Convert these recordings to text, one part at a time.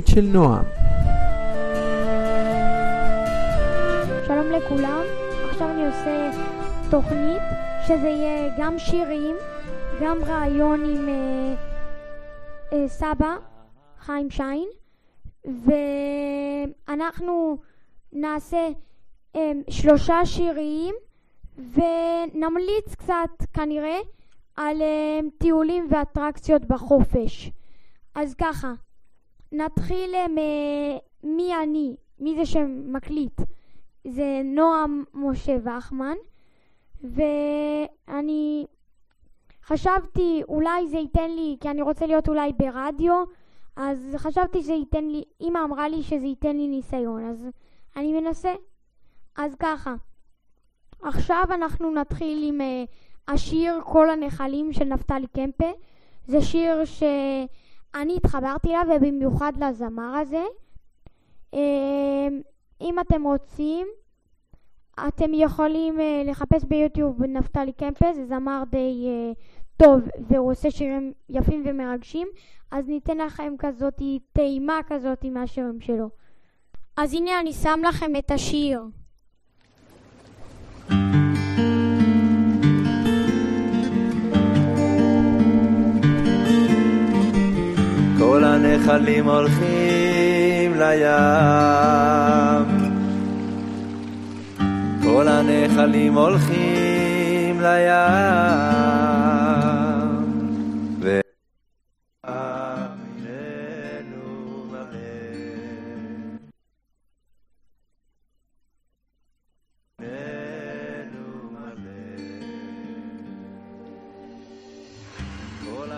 התוכנית של נועם. שלום לכולם, עכשיו אני עושה תוכנית שזה יהיה גם שירים, גם רעיון עם אה, אה, סבא, חיים שיין, ואנחנו נעשה אה, שלושה שירים ונמליץ קצת כנראה על אה, טיולים ואטרקציות בחופש. אז ככה, נתחיל אה, מי אני, מי זה שמקליט. זה נועם משה וחמן, ואני חשבתי אולי זה ייתן לי, כי אני רוצה להיות אולי ברדיו, אז חשבתי שזה ייתן לי, אמא אמרה לי שזה ייתן לי ניסיון, אז אני מנסה. אז ככה, עכשיו אנחנו נתחיל עם uh, השיר כל הנחלים של נפתלי קמפה. זה שיר שאני התחברתי אליו ובמיוחד לזמר הזה. Uh, אם אתם רוצים, אתם יכולים uh, לחפש ביוטיוב נפתלי קמפה, זה זמר די uh, טוב והוא עושה שירים יפים ומרגשים, אז ניתן לכם כזאת טעימה כזאת מהשירים שלו. אז הנה אני שם לכם את השיר. הנחלים הולכים לים. כל הנחלים הולכים לים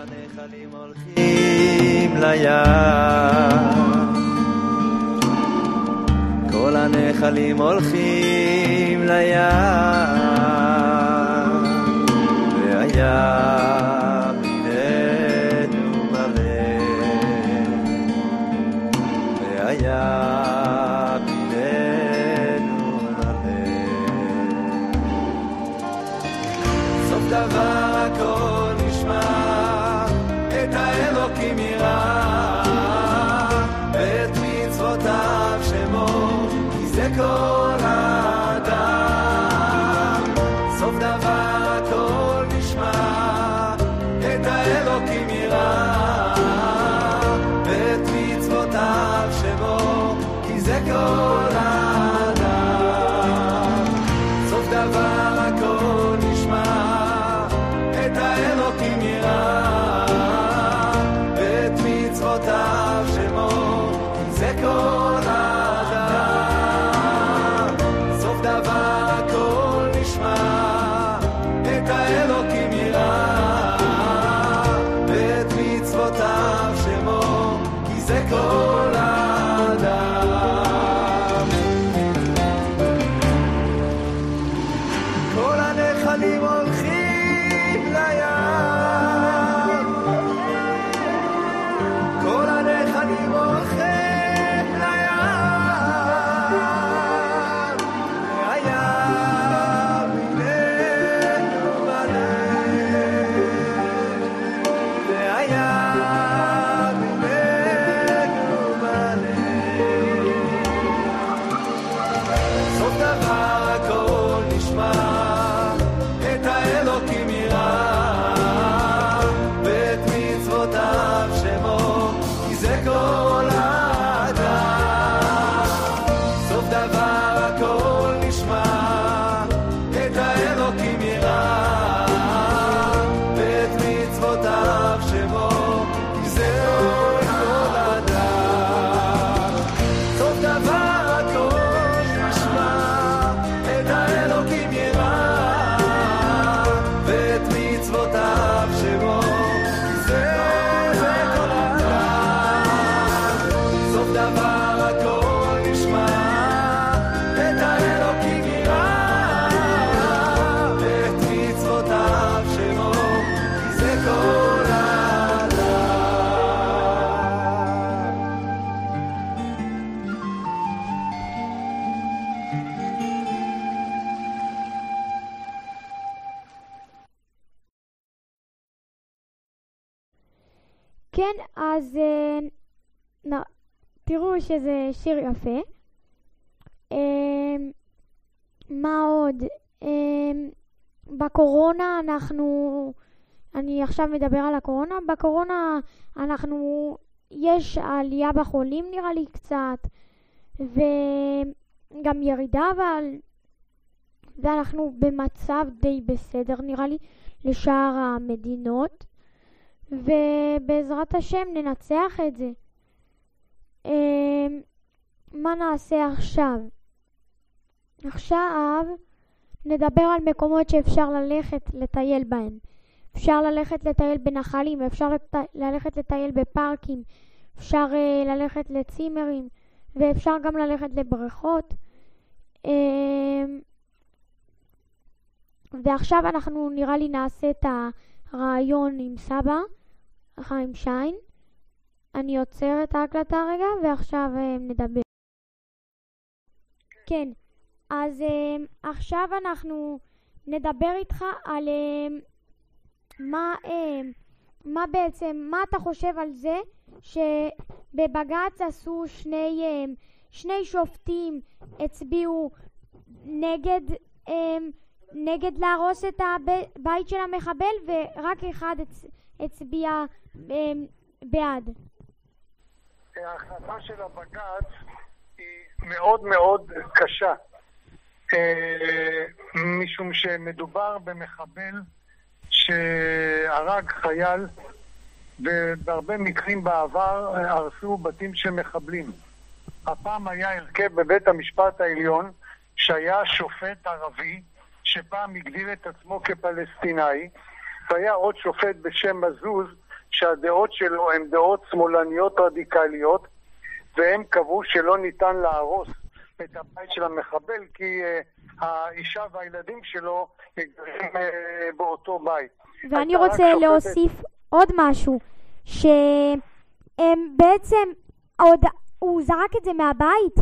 הנחלים הולכים לים. כל הנחלים הולכים לים. והים ממנו מלא. סוף דבר הכל שמור, כי כן, אז אה, נ, תראו שזה שיר יפה. אמ, מה עוד? אמ, בקורונה אנחנו, אני עכשיו מדבר על הקורונה, בקורונה אנחנו, יש עלייה בחולים נראה לי קצת, וגם ירידה אבל, ואנחנו במצב די בסדר נראה לי לשאר המדינות, ובעזרת השם ננצח את זה. אמ, מה נעשה עכשיו? עכשיו נדבר על מקומות שאפשר ללכת לטייל בהם. אפשר ללכת לטייל בנחלים, אפשר לת... ללכת לטייל בפארקים, אפשר uh, ללכת לצימרים, ואפשר גם ללכת לבריכות. Uh, ועכשיו אנחנו נראה לי נעשה את הרעיון עם סבא, חיים שיין. אני עוצר את ההקלטה רגע, ועכשיו uh, נדבר. כן, אז uh, עכשיו אנחנו נדבר איתך על uh, מה, מה בעצם, מה אתה חושב על זה שבבג"ץ עשו שני, שני שופטים הצביעו נגד, נגד להרוס את הבית של המחבל ורק אחד הצ, הצביע בעד. ההחלטה של הבג"ץ היא מאוד מאוד קשה, אה, משום שמדובר במחבל שהרג חייל ובהרבה מקרים בעבר הרסו בתים של מחבלים. הפעם היה הרכב בבית המשפט העליון שהיה שופט ערבי שפעם הגדיר את עצמו כפלסטינאי והיה עוד שופט בשם מזוז שהדעות שלו הן דעות שמאלניות רדיקליות והם קבעו שלא ניתן להרוס את הבית של המחבל כי uh, האישה והילדים שלו גרים uh, באותו בית. ואני רוצה. להוסיף עוד משהו, שהם בעצם, עוד, הוא זרק את זה מהבית,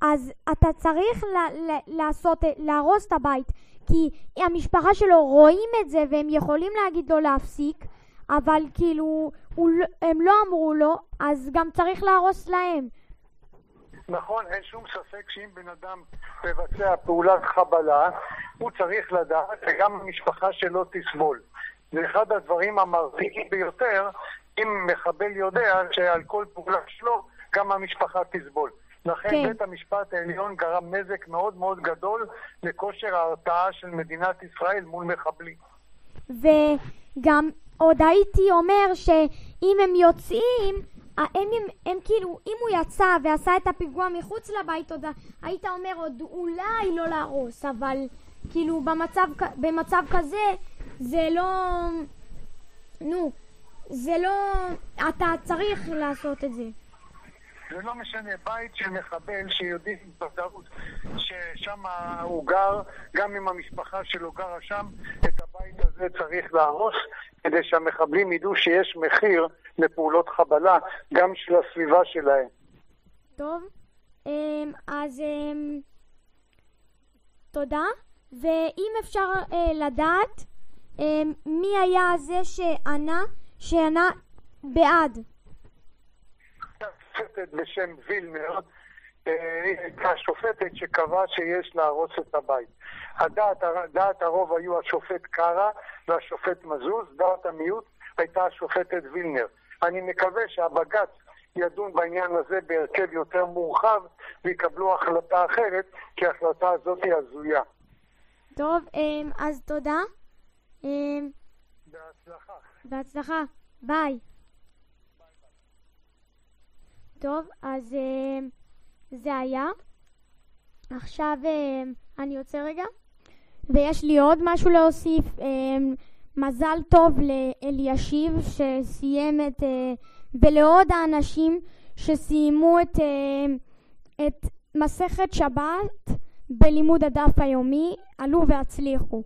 אז אתה צריך ל- ל- לעשות, להרוס את הבית, כי המשפחה שלו רואים את זה והם יכולים להגיד לו להפסיק, אבל כאילו לא, הם לא אמרו לו, אז גם צריך להרוס להם. נכון, אין שום ספק שאם בן אדם מבצע פעולת חבלה, הוא צריך לדעת וגם המשפחה שלו תסבול. זה אחד הדברים המרתיעים ביותר, אם מחבל יודע שעל כל פעולה שלו גם המשפחה תסבול. לכן כן. בית המשפט העליון גרם נזק מאוד מאוד גדול לכושר ההרתעה של מדינת ישראל מול מחבלים. וגם עוד הייתי אומר שאם הם יוצאים, הם, הם, הם כאילו, אם הוא יצא ועשה את הפיגוע מחוץ לבית, עוד היית אומר עוד אולי לא להרוס, אבל כאילו במצב, במצב כזה זה לא, נו, זה לא, אתה צריך לעשות את זה. זה לא משנה, בית של מחבל שיודעים בוודאות ששם הוא גר, גם אם המשפחה שלו גרה שם, הזה צריך להרוס כדי שהמחבלים ידעו שיש מחיר לפעולות חבלה, גם של הסביבה שלהם. טוב, אמ, אז אמ, תודה. ואם אפשר אה, לדעת אמ, מי היה זה שענה, שענה בעד. בשם וילנר, אה, שופטת שקבעה שיש להרוס את הבית. הדעת, דעת הרוב היו השופט קרא והשופט מזוז, דעת המיעוט הייתה השופטת וילנר. אני מקווה שהבג"ץ ידון בעניין הזה בהרכב יותר מורחב ויקבלו החלטה אחרת, כי ההחלטה הזאת היא הזויה. טוב, אמ, אז תודה. אמ, בהצלחה. בהצלחה. ביי. טוב, אז אמ, זה היה. עכשיו אני יוצא רגע. ויש לי עוד משהו להוסיף. מזל טוב לאלישיב שסיים את... אה, ולעוד האנשים שסיימו את, אה, את מסכת שבת בלימוד הדף היומי, עלו והצליחו.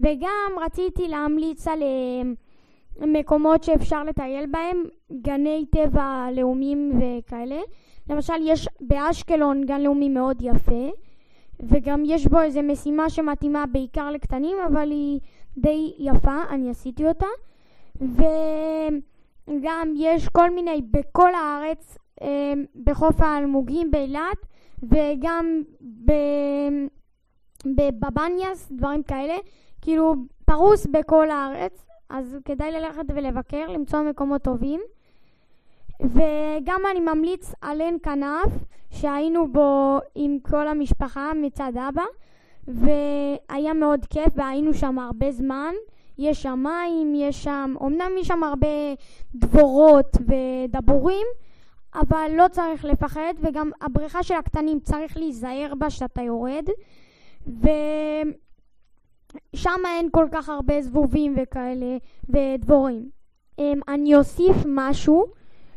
וגם רציתי להמליץ על אה, מקומות שאפשר לטייל בהם, גני טבע לאומיים וכאלה. למשל, יש באשקלון גן לאומי מאוד יפה, וגם יש בו איזו משימה שמתאימה בעיקר לקטנים, אבל היא די יפה, אני עשיתי אותה. וגם יש כל מיני, בכל הארץ, אה, בחוף האלמוגים באילת, וגם ב... דברים כאלה, כאילו פרוס בכל הארץ, אז כדאי ללכת ולבקר, למצוא מקומות טובים. וגם אני ממליץ על עין כנף, שהיינו בו עם כל המשפחה מצד אבא, והיה מאוד כיף והיינו שם הרבה זמן. יש שם מים, יש שם, אמנם יש שם הרבה דבורות ודבורים, אבל לא צריך לפחד, וגם הבריכה של הקטנים צריך להיזהר בה שאתה יורד, ושם אין כל כך הרבה זבובים וכאלה ודבורים. אמ, אני אוסיף משהו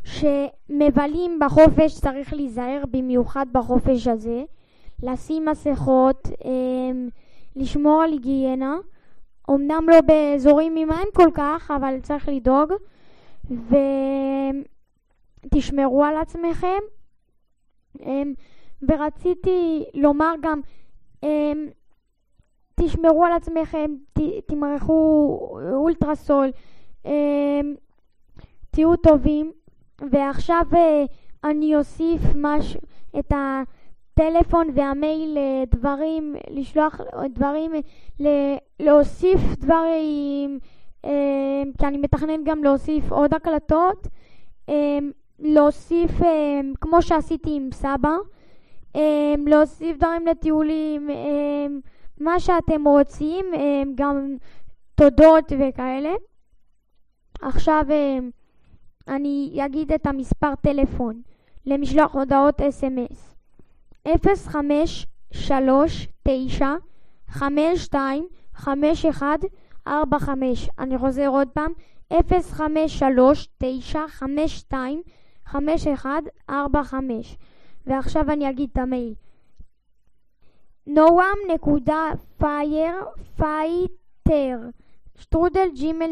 שמבלים בחופש צריך להיזהר במיוחד בחופש הזה, לשים מסכות, אמ, לשמור על היגיינה, אמנם לא באזורים עם מים כל כך, אבל צריך לדאוג, ותשמרו על עצמכם. אמ, ורציתי לומר גם, אמ, תשמרו על עצמכם, תמרחו אולטרסול, תהיו טובים. ועכשיו אה, אני אוסיף משהו, את הטלפון והמייל דברים, לשלוח דברים, להוסיף דברים, אה, כי אני מתכנן גם להוסיף עוד הקלטות, אה, להוסיף, כמו שעשיתי עם סבא, להוסיף דברים לטיולים, מה שאתם רוצים, גם תודות וכאלה. עכשיו אני אגיד את המספר טלפון למשלוח הודעות אס.אם.אס 0539525145 אני חוזר עוד פעם 0539525145 ועכשיו אני אגיד את המייל. noam.firefightר שטרודל ג'ימל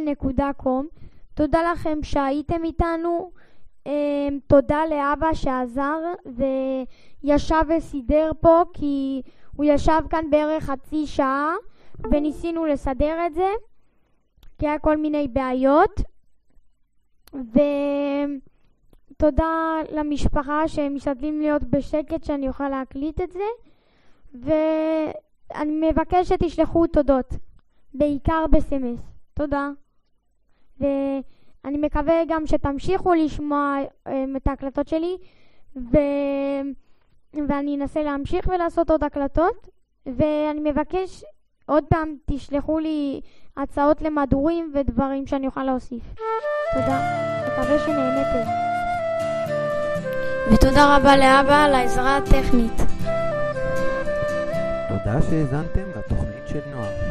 תודה לכם שהייתם איתנו. אמ, תודה לאבא שעזר וישב וסידר פה כי הוא ישב כאן בערך חצי שעה וניסינו לסדר את זה כי היה כל מיני בעיות. ותודה למשפחה שמשתדלים להיות בשקט שאני אוכל להקליט את זה. ואני מבקש שתשלחו תודות בעיקר בסמס. תודה ואני מקווה גם שתמשיכו לשמוע אמ, את ההקלטות שלי ו... ואני אנסה להמשיך ולעשות עוד הקלטות ואני מבקש עוד פעם תשלחו לי הצעות למדורים ודברים שאני אוכל להוסיף. תודה, מקווה שנהנתם. ותודה רבה לאבא על העזרה הטכנית. תודה שהאזנתם לתוכנית של נועם.